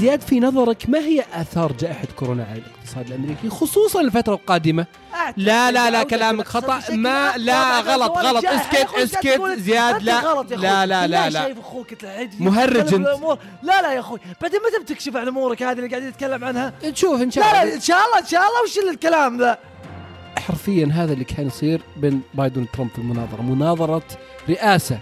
زياد في نظرك ما هي آثار جائحة كورونا على الاقتصاد الأمريكي خصوصا الفترة القادمة؟ لا لا لا كلامك خطأ. ما لا غلط غلط. اسكت اسكت زياد لا. لا لا لا لا شايف أخوك مهرج انت. لا لا يا أخوي. بعدين متى بتكشف عن أمورك هذه اللي قاعدين نتكلم عنها؟ نشوف إن شاء لا لا الله. إن شاء الله إن شاء الله. وش الكلام ذا؟ حرفيا هذا اللي كان يصير بين بايدن وترامب في المناظرة. مناظرة رئاسة.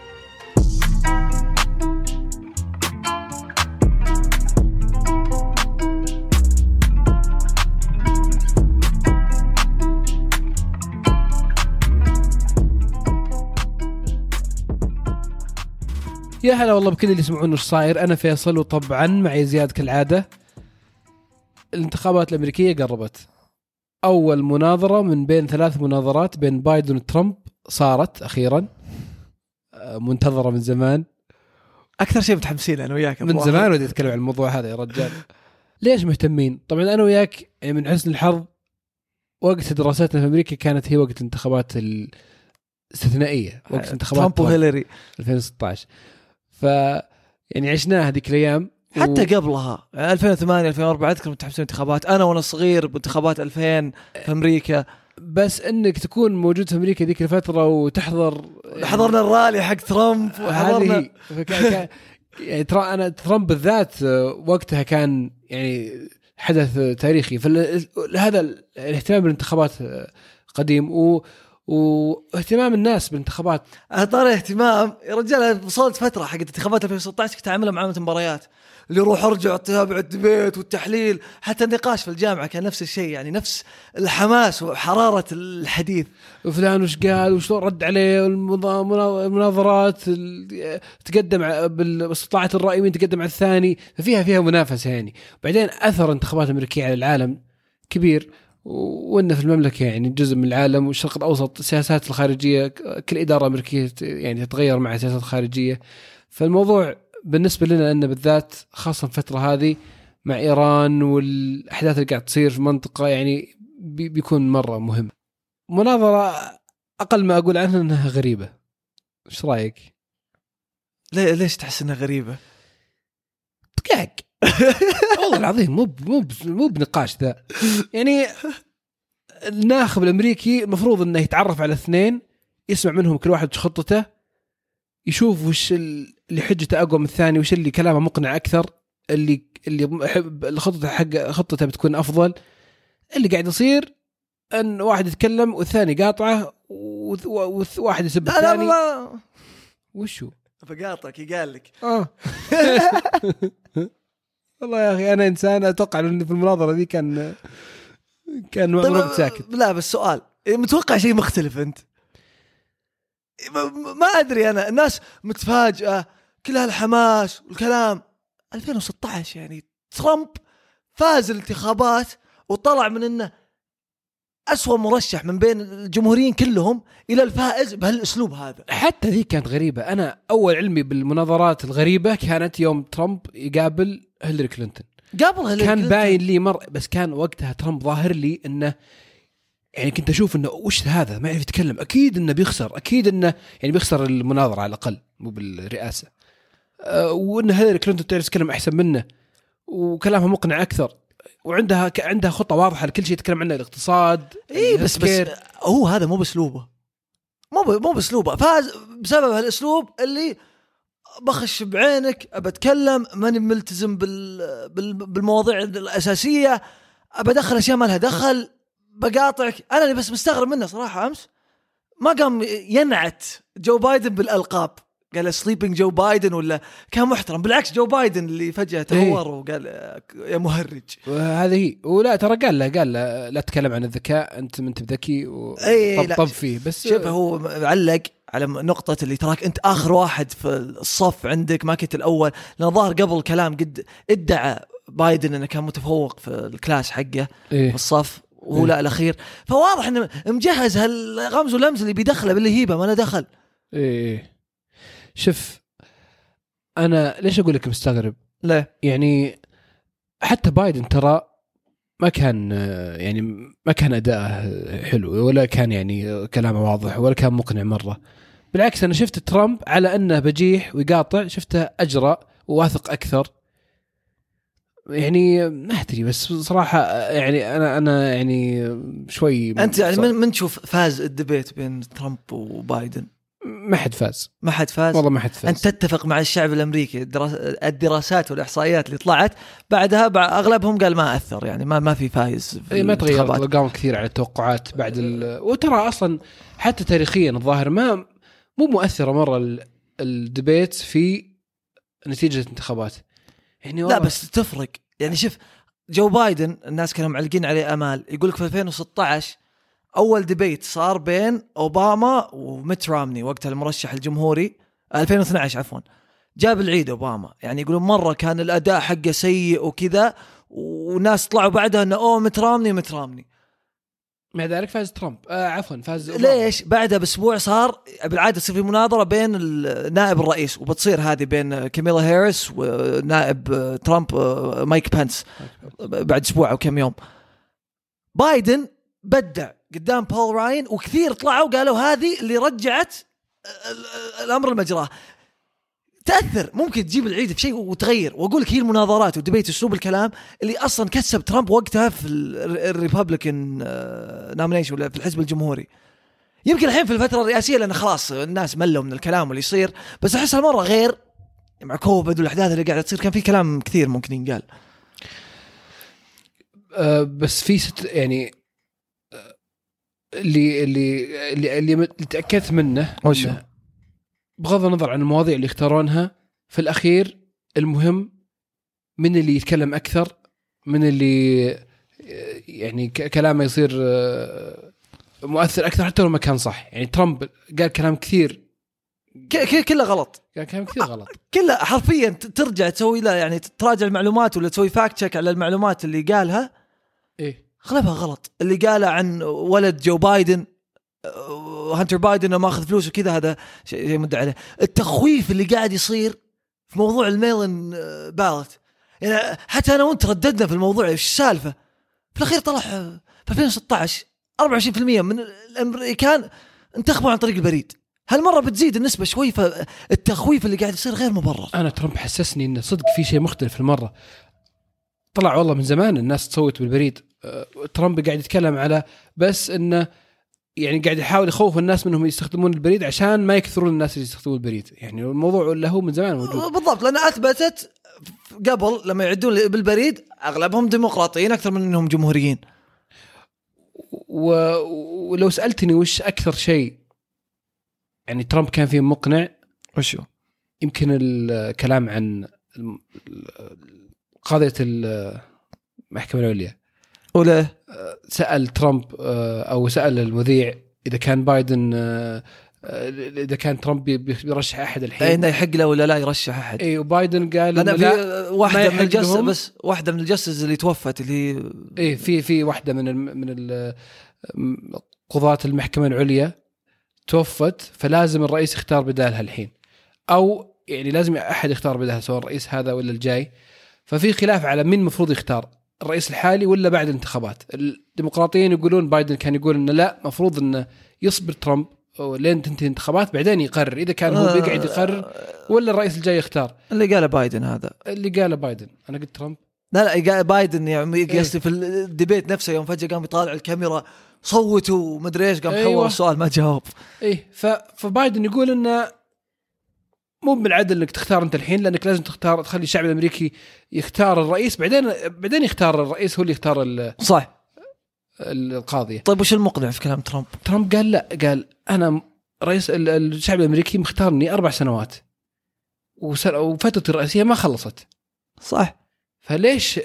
يا هلا والله بكل اللي يسمعون وش صاير. أنا فيصل وطبعا معي زياد كالعادة. الانتخابات الأمريكية قربت. أول مناظرة من بين ثلاث مناظرات بين بايدن وترامب صارت أخيرا. آه، منتظرة من زمان. أكثر شيء متحمسين أنا وياك. من زمان ودي أتكلم عن الموضوع هذا يا رجال. ليش مهتمين؟ طبعا أنا وياك يعني من حسن الحظ وقت دراستنا في أمريكا كانت هي وقت الانتخابات الاستثنائيه وقت انتخابات ترامب وهيلاري. 2016 ف يعني عشناها هذيك الأيام. حتى قبلها. 2008 2004 أذكر متحمسين انتخابات. أنا وأنا صغير بانتخابات 2000 في أمريكا. بس إنك تكون موجود في أمريكا ذيك الفترة وتحضر حضرنا الرالي حق ترامب وحضرنا كان يعني ترى أنا ترامب بالذات وقتها كان يعني حدث تاريخي. فهذا الاهتمام بالانتخابات قديم. و واهتمام الناس بالانتخابات. طار اهتمام يا رجال وصلت فترة حق انتخابات 2016 كنت أعملها معامله مباريات. اللي يروح ارجع تتابع الدبيت والتحليل حتى النقاش في الجامعة كان نفس الشيء يعني نفس الحماس وحرارة الحديث. وفلان وش قال؟ وشلون رد عليه؟ المناظرات ال- تقدم باستطاعة الرأي مين تقدم على الثاني ففيها فيها منافسة يعني. بعدين أثر الانتخابات الأمريكية على العالم كبير. وإن في المملكة يعني جزء من العالم والشرق الأوسط السياسات الخارجية كل إدارة أمريكية ت- يعني تتغير مع السياسات الخارجية فالموضوع بالنسبة لنا أن بالذات خاصة في الفترة هذه مع إيران والأحداث اللي قاعد تصير في المنطقة يعني بي- بيكون مرة مهم مناظرة أقل ما أقول عنها أنها غريبة إيش رأيك؟ ليه ليش تحس إنها غريبة؟ دقاق والله العظيم مو مو مو بنقاش ذا. يعني الناخب الأمريكي المفروض إنه يتعرف على اثنين يسمع منهم كل واحد وش خطته يشوف وش ال- اللي حجته أقوى من الثاني وش اللي كلامه مقنع أكثر اللي اللي خطته حق خطته بتكون أفضل. اللي قاعد يصير إن واحد يتكلم والثاني قاطعه وث- وث- وواحد يسب لا لا الثاني. ما وشو؟ بقاطعك قال لك. آه. والله يا أخي أنا إنسان أتوقع إنه في المناظرة دي كان كان مغلوب ساكت. لا بس سؤال. متوقع شيء مختلف أنت؟ ما- ما أدري أنا. الناس متفاجئة كل هالحماس والكلام. 2016 يعني ترامب فاز الانتخابات وطلع من إنه أسوأ مرشح من بين الجمهوريين كلهم إلى الفائز بهالأسلوب هذا. حتى ذي كانت غريبة. أنا أول علمي بالمناظرات الغريبة كانت يوم ترامب يقابل هيلاري كلينتون. قبل هيلاري كان. باين لي مر بس كان وقتها ترامب ظاهر لي إنه يعني كنت أشوف إنه وش هذا؟ ما يعرف يتكلم. أكيد إنه بيخسر. أكيد إنه يعني بيخسر المناظرة على الأقل مو بالرئاسة. أه وإن هيلاري كلينتون تعرف تتكلم أحسن منه وكلامها مقنع أكثر. وعندها ك- عندها خطة واضحة لكل شيء تتكلم عنه الاقتصاد اي بس بس. هو هذا مو بأسلوبه. مو ب- مو بأسلوبه. فاز بسبب هالأسلوب اللي بخش بعينك أبى أتكلم ماني ملتزم بال بال بالمواضيع الأساسية أبى أدخل أشياء ما لها دخل بقاطعك. أنا اللي بس مستغرب منه صراحة أمس. ما قام ينعت جو بايدن بالألقاب. قال sleeping جو بايدن ولا كان محترم. بالعكس جو بايدن اللي فجأة تهور وقال يا مهرج. وهذه هي ولا ترى قال له قال له لا تتكلم عن الذكاء انت مانت بذكي. وطبطب فيه. بس شوف هو علق على نقطة اللي تراك أنت آخر واحد في الصف عندك ما كنت الأول. لأن ظهر قبل كلام قد ادعى بايدن أنه كان متفوق في ال class حقه في إيه. الصف وهو إيه. لا الأخير. فواضح أنه مجهز هالغمز واللمز اللي بيدخله باللهيبة ما له دخل. إيه. شوف أنا ليش أقول لك مستغرب؟ ليه؟ يعني حتى بايدن ترى ما كان يعني ما كان أداءه حلو ولا كان يعني كلامه واضح ولا كان مقنع مرة بالعكس أنا شفت ترامب على أنه بجيح ويقاطع شفته أجرأ وواثق أكثر يعني ما أدري بس صراحة يعني أنا أنا يعني شوي أنت يعني من, من تشوف فاز الدبيت بين ترامب وبايدن ما حد فاز. ما حد فاز؟ والله ما حد فاز. أنت تتفق مع الشعب الأمريكي الدراس- الدراسات والإحصائيات اللي طلعت بعدها بع- أغلبهم قال ما أثر يعني ما ما في فايز في إيه ما تغيرت. الأرقام كثير على التوقعات بعد ال... وترى أصلا حتى تاريخيا الظاهر ما مو مؤثرة مرة ال- ال debate في نتيجة الانتخابات. يعني لا بس تفرق. يعني شوف جو بايدن الناس كانوا معلقين عليه أمال يقول لك في 2016 أول debate صار بين أوباما وميت رامني وقتها المرشح الجمهوري 2012 عفوا جاب العيد أوباما يعني يقولون مرة كان الأداء حقه سيء وكذا وناس طلعوا بعدها إنه أوه ميت رامني ميت رامني مع ذلك فاز ترامب آه عفوا فاز أوباما. ليش؟ بعدها بأسبوع صار بالعادة تصير في مناظرة بين نائب الرئيس وبتصير هذه بين كاميلا هاريس ونائب آه، ترامب آه، مايك بنس بعد أسبوع أو كم يوم. بايدن بدع قدام بول راين وكثير طلعوا قالوا هذه اللي رجعت ال- ال- الأمر المجراه. تأثر ممكن تجيب العيد في شيء وتغير. وأقول لك هي المناظرات وال debate أسلوب الكلام اللي أصلا كسب ترامب وقتها في ال Republican nomination ولا في الحزب الجمهوري. يمكن الحين في الفترة الرئاسية لأن خلاص الناس ملوا من الكلام واللي يصير بس أحس هالمرة غير مع كوفيد والأحداث اللي قاعدة تصير كان في كلام كثير ممكن ينقال. آه بس في ست يعني آه، اللي اللي اللي, اللي تأكدت منه وش هو؟ إنه بغض النظر عن المواضيع اللي يختارونها في الأخير المهم من اللي يتكلم أكثر من اللي آه، يعني كلامه يصير آه، مؤثر أكثر حتى لو ما كان صح. يعني ترامب قال كلام كثير. ك- ك- كله غلط. قال كلام كثير غلط. كله حرفيا ت- ترجع تسوي له يعني تراجع المعلومات ولا تسوي fact check على المعلومات اللي قالها. إيه. اغلبها غلط. اللي قاله عن ولد جو بايدن آه، هانتر بايدن انه ماخذ فلوس وكذا هذا شيء مدعي عليه. التخويف اللي قاعد يصير في موضوع ال mail-in ballot يعني حتى أنا وأنت رددنا في الموضوع إيش السالفة؟ في الأخير طلع آه، في 2016 24% من الأمريكان انتخبوا عن طريق البريد هالمرة بتزيد النسبة شوي فالتخويف اللي قاعد يصير غير مبرر. أنا ترامب حسسني انه صدق في شيء مختلف المرة. طلع والله من زمان الناس تصوت بالبريد. ترامب قاعد يتكلم على بس إنه يعني قاعد يحاول يخوف الناس منهم يستخدمون البريد عشان ما يكثرون الناس اللي يستخدمون البريد. يعني الموضوع له من زمان موجود. بالضبط لأن أثبتت قبل لما يعدون بالبريد أغلبهم ديمقراطيين أكثر من إنهم جمهوريين. و... ولو سألتني وش أكثر شيء يعني ترامب كان فيه مقنع وشو؟ يمكن الكلام عن قضية المحكمة العليا وله سأل ترامب آه، أو سأل المذيع إذا كان بايدن آه، آه، إذا كان ترامب بي- بيرشح أحد الحين. إنه يحق له ولا لا يرشح أحد. اي وبايدن قال إنه في واحدة من الجس. بس واحدة من الجسز اللي توفت اللي هي اي في في واحدة من من ال- قضاة المحكمة العليا توفت فلازم الرئيس يختار بدالها الحين. أو يعني لازم أحد يختار بدالها سواء الرئيس هذا ولا الجاي. ففي خلاف على مين المفروض يختار. الرئيس الحالي ولا بعد الانتخابات الديمقراطيين يقولون بايدن كان يقول إنه لا مفروض إنه يصبر ترامب لين تنتهي الانتخابات بعدين يقرر إذا كان هو بيقعد يقرر ولا الرئيس الجاي يختار اللي قاله بايدن هذا اللي قاله بايدن أنا قلت ترامب لا لا بايدن يعني إيه. قصدي في الديبيت نفسه يوم فجأة قام يطالع الكاميرا صوتوا ومدري إيش قام أيوة. حول السؤال ما جاوب إيه. فبايدن يقول إنه مو بالعدل انك تختار انت الحين لأنك لازم تختار تخلي الشعب الأمريكي يختار الرئيس بعدين بعدين يختار الرئيس هو اللي يختار ال- صح. ال- القاضيه طيب وش المقنع في كلام ترامب؟ ترامب قال لا قال أنا رئيس ال- الشعب الأمريكي مختارني أربع سنوات وفترتي الرئاسيه ما خلصت. صح. فليش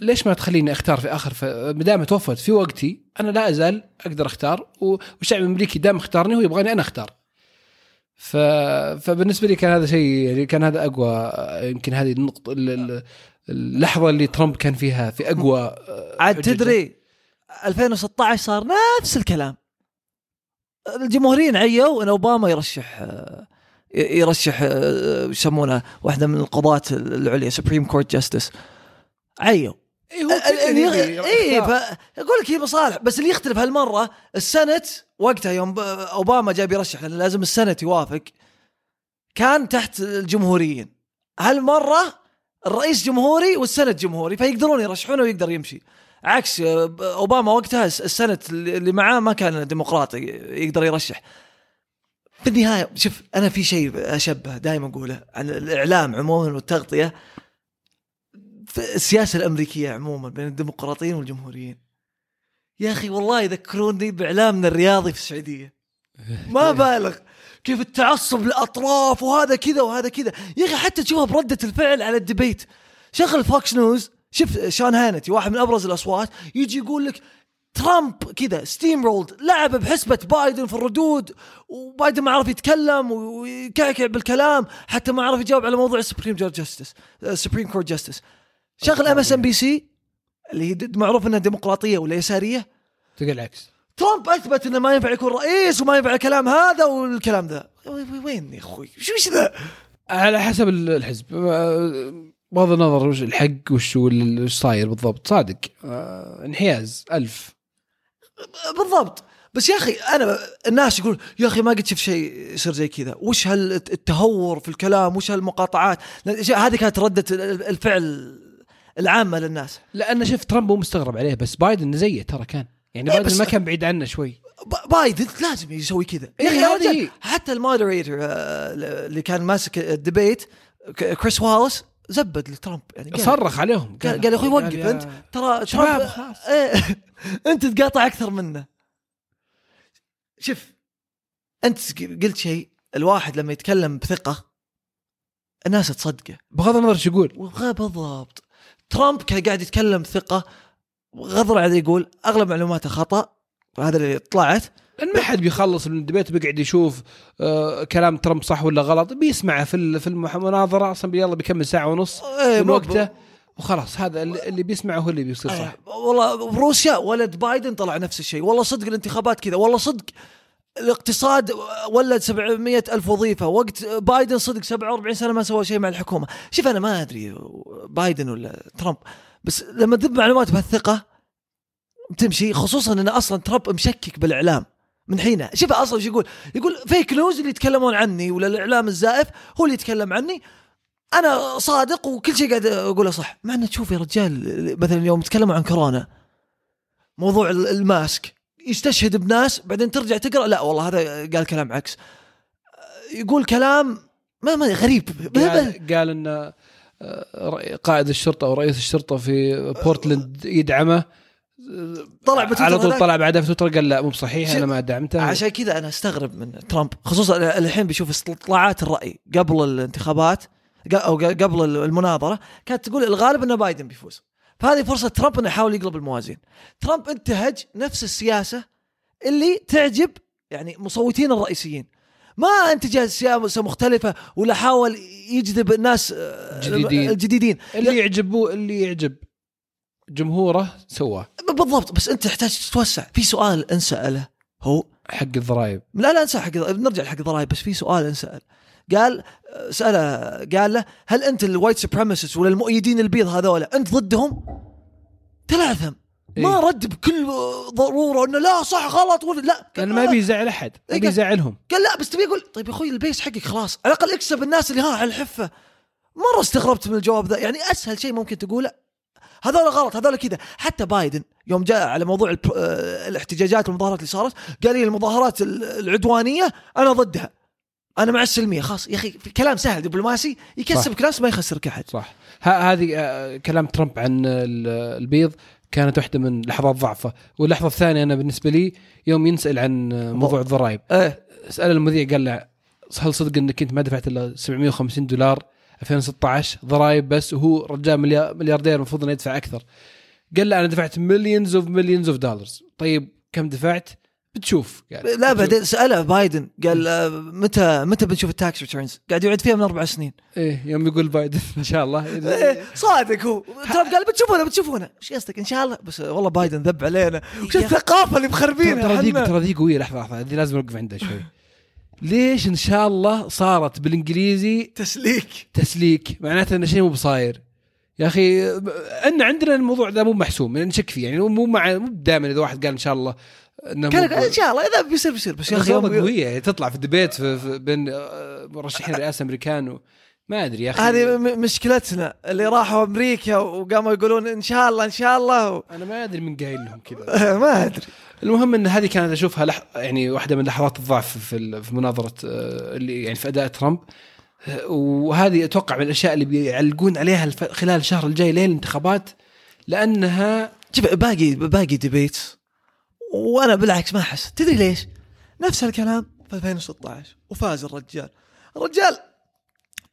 ليش ما تخليني أختار في آخر ما دام توفت في وقتي أنا لا أزال أقدر أختار والشعب الأمريكي دام اختارني هو يبغاني أنا أختار. ف... فبالنسبة لي كان هذا شيء يعني كان هذا أقوى يمكن هذه النقطة ال- ال- اللحظة اللي ترامب كان فيها في أقوى آه، عاد. تدري 2016 صار نفس الكلام. الجمهوريين عيوا إن أوباما يرشح آه، يرشح آه، وش يسمونها واحدة من القضاة العليا Supreme Court justice عيوا. إيه هو اي. فاقول لك هي مصالح بس اللي يختلف هالمرة ال Senate وقتها يوم أوباما جاب يرشح لأن لازم ال Senate يوافق كان تحت الجمهوريين. هالمرة الرئيس جمهوري وال Senate جمهوري فيقدرون يرشحونه ويقدر يمشي. عكس آه، أوباما وقتها ال Senate اللي معاه ما كان ديمقراطي يقدر يرشح. في النهايه شوف أنا في شيء أشبه دائما أقوله عن الإعلام عموما والتغطية. السياسة الأمريكية عموما بين الديمقراطيين والجمهوريين. يا أخي والله يذكروني بإعلامنا الرياضي في السعودية. ما بالغ. كيف التعصب لاطراف وهذا كذا وهذا كذا. يا أخي حتى تشوفها برده الفعل على ال debate شغل فوكس نيوز شوف شان هانيتي واحد من أبرز الأصوات يجي يقول لك ترامب كذا steamrolled لعب بحسبة بايدن في الردود وبايدن ما عرف يتكلم ويكعكع بالكلام حتى ما عرف يجاوب على موضوع ال Supreme justice Supreme Court justice شغل ام اس ان بي سي اللي هي معروف إنها ديمقراطية ولا يسارية. تلقى العكس. ترامب أثبت إنه ما ينفع يكون رئيس وما ينفع الكلام هذا والكلام ذا. وين يا أخوي؟ شو إيش ذا؟ على حسب الحزب. بغض النظر وش الحق وش وش صاير بالضبط. صادق. آه، انحياز. ألف. بالضبط. بس يا أخي أنا الناس يقول يا أخي ما قد شفت شيء يصير زي كذا. وش هالتهور في الكلام؟ وش هالمقاطعات؟ هذه كانت ردة الفعل العامة للناس. لأن شفت ترامب مو مستغرب عليه بس بايدن زيه ترى كان. يعني إيه، بايدن ما كان بعيد عنه شوي. بايدن لازم يسوي كذا. إيه، يا أخي يا رجال، هي. حتى المودريتور آه، اللي كان ماسك ال debate ك- كريس والاس زبد لترامب. يعني صرخ عليهم. قال قال يا أخوي وقف أنت ترى ترامب خلاص. إيه أنت تقاطع أكثر منه. شوف أنت قلت شيء الواحد لما يتكلم بثقة الناس تصدقه. بغض النظر شو يقول. بالضبط. ترامب كان قاعد يتكلم بثقه غضر عليه يقول أغلب معلوماته خطأ هذا اللي طلعت. لأن ما حد بيخلص من الدبيت بيقعد يشوف آه كلام ترامب صح ولا غلط بيسمعه في في المناظرة أصلا يلا بيكمل ساعة ونص إيه، من وقته وخلاص هذا اللي بيسمعه هو اللي بيصير صح. آه، والله بروسيا ولد بايدن طلع نفس الشيء. والله صدق الانتخابات كذا والله صدق الاقتصاد ولد 700 ألف وظيفة وقت بايدن صدق 47 سنة ما سوى شيء مع الحكومة. شوف أنا ما أدري بايدن ولا ترامب بس لما تذب معلومات بهالثقة تمشي خصوصا أن أصلا ترامب مشكك بالإعلام من حينه. شوف أصلا إيش يقول؟ يقول فيك نيوز اللي يتكلمون عني ولا الإعلام الزائف هو اللي يتكلم عني. أنا صادق وكل شيء قاعد أقوله صح. مع إنه تشوف يا رجال مثلا يوم تكلموا عن كورونا موضوع ال- الماسك. يستشهد بناس بعدين ترجع تقرأ لا والله هذا قال كلام عكس. يقول كلام ما ما غريب. قال, قال إن آه، قائد الشرطة أو رئيس الشرطة في بورتلاند يدعمه. طلع بتويتر على طول. طلع بعدها في تويتر قال لا مو بصحيح أنا ما دعمته عشان كذا أنا أستغرب من ترامب. خصوصا الحين بيشوف استطلاعات الرأي قبل الانتخابات أو قبل المناظرة كانت تقول الغالب ان بايدن بيفوز. فهذه فرصة ترامب إنه يحاول يقلب الموازين. ترامب انتهج نفس السياسة اللي تعجب يعني مصوتين الرئيسيين. ما انتج سياسة مختلفة ولا حاول يجذب الناس آه، جديدين. الجديدين. اللي يعجبه اللي يعجب جمهوره سواه. بالضبط بس أنت تحتاج تتوسع. في سؤال أنسأله هو؟ حق الضرائب. لا لا أنسى حق نرجع حق الضرائب بس في سؤال انسال قال سأله قال له هل أنت ال white supremacist ولا المؤيدين البيض هذولا؟ أنت ضدهم؟ تلعثم ما إيه. رد بكل ضرورة إنه لا صح غلط ولا لا. كان ما بيزعل أحد ما إيه، بيزعلهم قال لا بس تبي يقول طيب يا أخوي ال base حقك خلاص. على الأقل اكسب الناس اللي ها على الحفة. مرة استغربت من الجواب ذا. يعني أسهل شيء ممكن تقوله هذول غلط هذول كذا. حتى بايدن يوم جاء على موضوع آه، الاحتجاجات والمظاهرات اللي صارت قال لي المظاهرات ال- العدوانية أنا ضدها. أنا مع السلمية خلاص. يا أخي في كلام سهل دبلوماسي يكسبك ناس ما يخسرك أحد. صح. هذه آه، كلام ترامب عن ال- البيض كانت واحدة من لحظات ضعفه. واللحظة الثانية أنا بالنسبة لي يوم ينسأل عن موضوع الضرائب. إيه. سأل المذيع قال له هل صدق إنك أنت ما دفعت إلا 750 دولار 2016 ضرائب بس وهو رجال مليار- ملياردير المفروض إنه يدفع أكثر. قال له أنا دفعت millions of millions of dollars طيب كم دفعت؟ بتشوف قال لا. بعدين سأله بايدن قال آه، متى متى بنشوف ال tax returns؟ قاعد يعد فيها من أربع سنين. إيه يوم يقول بايدن ما شاء الله. إيه، صادق هو. ترامب قال بتشوفونه بتشوفونه. إيش قصدك؟ إن شاء الله. بس والله بايدن ذب علينا. وش الثقافة اللي مخربينها ترى ذي. ترى ذي قوية. لحظة لحظة هذه لازم نوقف عندها شوي. ليش إن شاء الله صارت بالإنجليزي تسليك. تسليك؟ معناته انه شيء مو بصاير. يا أخي إن عندنا الموضوع ذا مو محسوم يعني نشك فيه يعني مو مع مو دائما إذا واحد قال إن شاء الله كان ان شاء الله إذا بيصير بيصير بس يا أخي قوية. يعني تطلع في في بين مرشحين رئاسة امريكان و ما أدري يا أخي. هذه مشكلتنا اللي راحوا أمريكا وقاموا يقولون إن شاء الله إن شاء الله و... أنا ما أدري من قايل لهم كذا. ما أدري. المهم إن هذه كانت أشوفها لح... يعني واحدة من لحظات الضعف في مناظرة آه، اللي يعني في أداء ترامب. آه، وهذه أتوقع من الأشياء اللي بيعلقون عليها الف... خلال الشهر الجاي لين الانتخابات لأنها شوف باقي باقي ديبيت. وأنا بالعكس ما أحس. تدري ليش؟ نفس الكلام في 2016 وفاز الرجال. الرجال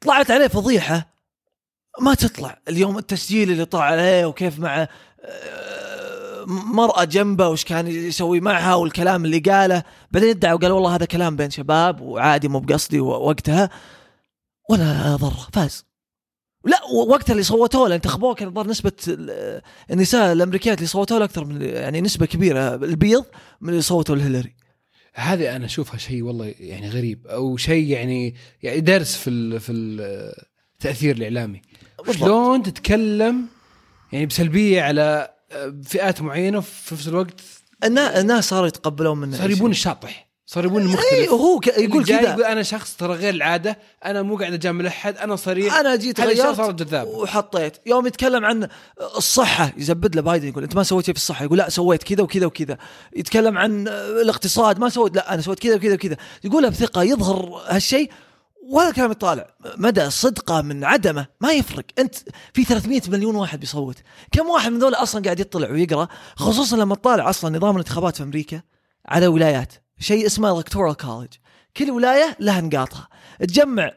طلعت عليه فضيحة. ما تطلع اليوم التسجيل اللي طلع عليه وكيف مع آه، مرأة جنبه وش كان يسوي معها والكلام اللي قاله. بعدين ادعى وقال والله هذا كلام بين شباب وعادي مو بقصدي وقتها. ولا ضره فاز. لا وقتها اللي صوتوا له انتخبوه كان الظاهر نسبة ال- النساء الأمريكيات اللي صوتوا له أكثر من يعني نسبة كبيرة البيض من اللي صوتوا لهيلاري. هذه أنا أشوفها شيء والله يعني غريب أو شيء يعني يعني درس في ال... في التاثير الإعلامي. شلون تتكلم يعني بسلبية على آه، فئات معينة وفي نفس الوقت؟ النا- الناس صاروا يتقبلون منه صار يبون الشاطح. صار يبون المختلف اي وهو ك- يقول كذا. يقول أنا شخص ترى غير العادة أنا مو قاعد أجامل أحد أنا صريح. أنا جيت غيرت صارت جذابه وحطيت. يوم يتكلم عن الصحة يزبد له بايدن يقول أنت ما سويت شيء في الصحة؟ يقول لا سويت كذا وكذا وكذا. يتكلم عن الاقتصاد ما سويت لا أنا سويت كذا وكذا وكذا. يقولها بثقه يظهر هالشيء. ولا كلام يطالع. مدى صدقة من عدمه ما يفرق. أنت في 300 مليون واحد بيصوت. كم واحد من ذول أصلا قاعد يطلع ويقرأ؟ خصوصا لما تطالع أصلا نظام الانتخابات في أمريكا على ولايات. شيء اسمه الكتورال كولج كل ولاية لها نقاطها. تجمع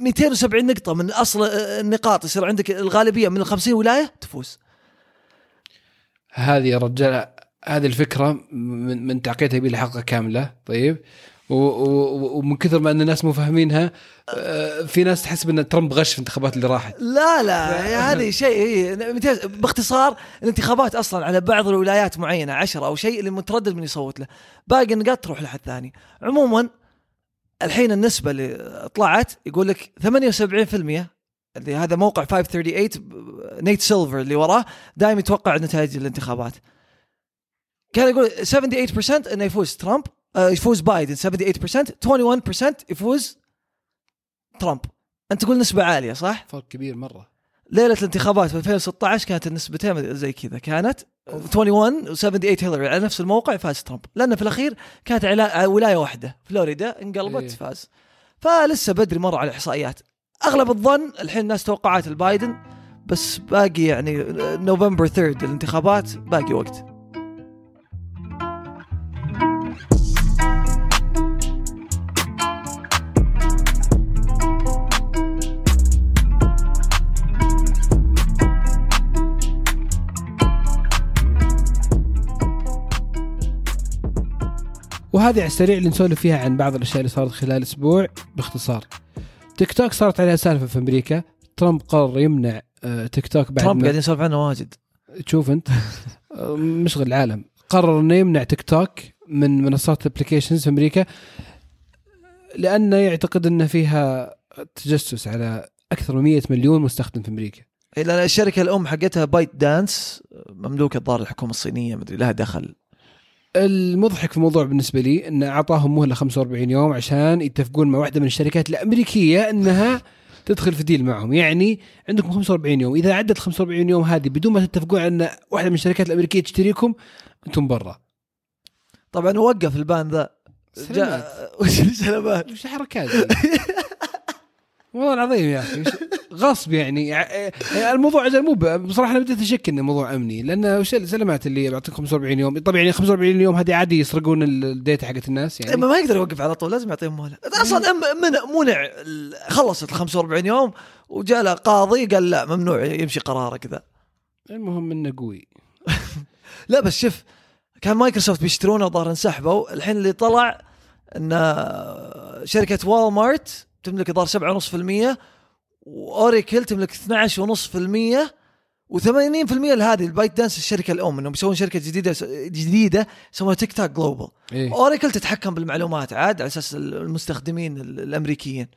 270 نقطة من أصل النقاط يصير عندك الغالبية من ال 50 ولاية تفوز. هذه يا رجال هذه الفكرة من, من تعقيدها يبي لها حلقة كاملة. طيب. ومن كثر ما أن الناس مو فاهمينها آه، في ناس تحسب ان ترامب غش في الانتخابات اللي راحت. لا لا يا هذه شيء. باختصار الانتخابات أصلا على بعض الولايات معينة عشرة أو شيء اللي متردد من يصوت له. باقي النقاط تروح لحد ثاني. عموما الحين النسبة اللي طلعت يقول لك 78% اللي هذا موقع 538 نيت سيلفر اللي وراه دائما يتوقع نتائج الانتخابات. كان يقول 78% إنه يفوز ترامب. يفوز بايدن 78% 21% يفوز ترامب أنت تقول نسبة عالية صح؟ فرق كبير مرة. ليلة الانتخابات في 2016 كانت النسبتين زي كذا. كانت 21 و 78 هيلاري على نفس الموقع فاز ترامب. لأن في الأخير كانت على على ولاية واحدة فلوريدا انقلبت إيه. فاز. فلسه بدري مرة على الاحصائيات أغلب الظن الحين الناس توقعات البايدن بس باقي يعني نوفمبر 3 الانتخابات باقي وقت. وهذه على السريع اللي نسولف فيها عن بعض الأشياء اللي صارت خلال أسبوع باختصار. تيك توك صارت عليها سالفة في أمريكا. ترامب قرر يمنع آه، تيك توك بعد ترامب ما قاعدين نسولف عنه واجد. تشوف أنت. مشغل العالم. قرر إنه يمنع تيك توك من منصات ال applications في أمريكا لأنه يعتقد ان فيها تجسس على أكثر من 100 مليون مستخدم في أمريكا. الشركة الأم حقتها بايت دانس مملوكة الظاهر الحكومة الصينية مدري لها دخل. المضحك في الموضوع بالنسبة لي انه أعطاهم مهلة 45 يوم عشان يتفقون مع واحدة من الشركات الأمريكية إنها تدخل في deal معهم. يعني عندكم 45 يوم. إذا عدت 45 يوم هذه بدون ما تتفقون إن واحدة من الشركات الأمريكية تشتريكم أنتم برا. طبعا وقف ال ban ذا. جاء وش الحركات؟ والله العظيم يا أخي غصب يعني. يعني الموضوع أجل مو بصراحة أنا بديت أشك انه موضوع أمني لأن وش السلامات اللي بعطيك 45 يوم. طبعا يعني 45 يوم هذه عادي يسرقون ال- ال data حقت الناس يعني. ما يقدر يوقف على طول لازم يعطيهم مهلة. أصلا منع منع خلصت ال 45 يوم وجاء له قاضي قال لا ممنوع يمشي قراره كذا. المهم إنه قوي. لا بس شوف كان مايكروسوفت بيشترونه وظهر انسحبوا. الحين اللي طلع إن شركة وال مارت تملك الظاهر 7.5% واوريكل تملك 12.5% و80% لهذه ال ByteDance الشركة الأم إنهم بيسوون شركة جديدة جديدة يسمونها تيك توك جلوبال. إيه؟ اوريكل تتحكم بالمعلومات عاد على أساس المستخدمين ال- الأمريكيين.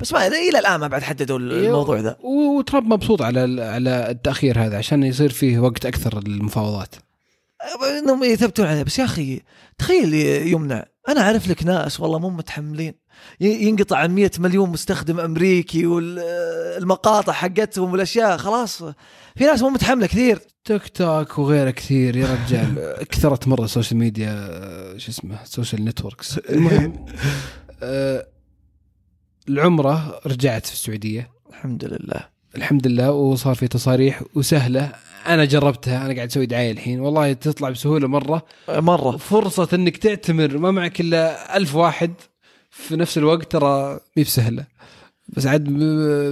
بس ما إلى الآن ما بعد حددوا الموضوع ذا. و- وترامب مبسوط على على التأخير هذا عشان يصير فيه وقت أكثر للمفاوضات. انهم يثبتون عليه بس يا أخي تخيل يمنع. أنا اعرف لك ناس والله مو متحملين. ينقطع عن 100 مليون مستخدم امريكي والمقاطع حقتهم والاشياء خلاص. في ناس مو متحملة كثير. تيك توك وغيره كثير يا رجال. كثرت مرة ال social media شو اسمه ال social networks المهم. آه، العمرة رجعت في السعودية. الحمد لله. الحمد لله وصار في تصاريح وسهلة. أنا جربتها أنا قاعد أسوي دعاية الحين. والله تطلع بسهولة مرة. مرة. فرصة إنك تعتمر ما معك إلا ألف واحد. في نفس الوقت ترى مي بسهله بس عاد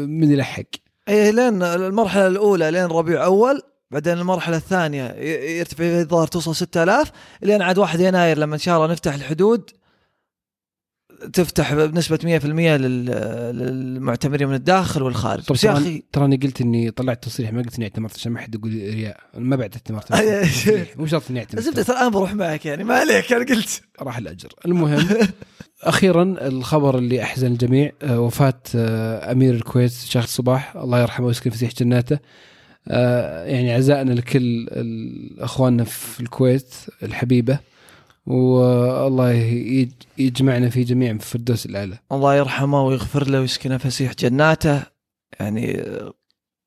من يلحق. إيه لين المرحلة الأولى لين ربيع أول بعدين المرحلة الثانية يرتفع الظاهر توصل 6000 لين عاد 1 يناير لما إن شاء الله نفتح الحدود. تفتح بنسبة 100% لل- للمعتمرين من الداخل والخارج. طب بس يا أخي تراني قلت إني طلعت تصريح ما قلت إني اعتمرت عشان ما حد يقول رياء. ما بعد اعتمرت. مو شرط إني اعتمرت. الزبده ترى أنا بروح معك يعني. ما عليك أنا قلت. راح الأجر. المهم أخيرا الخبر اللي أحزن الجميع آه، وفاة آه، أمير الكويت شيخ صباح الله يرحمه ويسكن فسيح جناته. آه، يعني عزائنا لكل إخواننا في الكويت الحبيبة. والله يج- يجمعنا في جميع في الفردوس الاعلى الله يرحمه ويغفر له ويسكنه فسيح جناته. يعني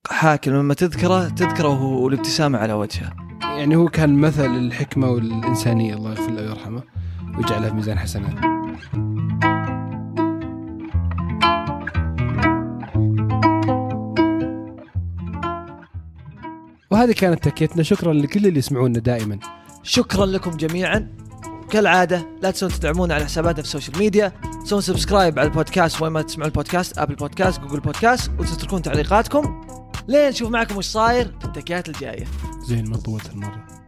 حاكم لما تذكره تذكره والابتسامة على وجهه. يعني هو كان مثل الحكمة والإنسانية الله يغفر له ويرحمه ويجعلها في ميزان حسنات وهذه كانت تكيتنا. شكرا لكل اللي يسمعونا دائما. شكرا لكم جميعا. كالعادة لا تنسون تدعمونا على حساباتنا في ال social media تسوون subscribe على البودكاست وين ما تسمعون ال podcast Apple Podcast Google Podcast وتتركون تعليقاتكم. لين نشوف معكم وش صاير في التكيات الجاية. زين ما طولت المره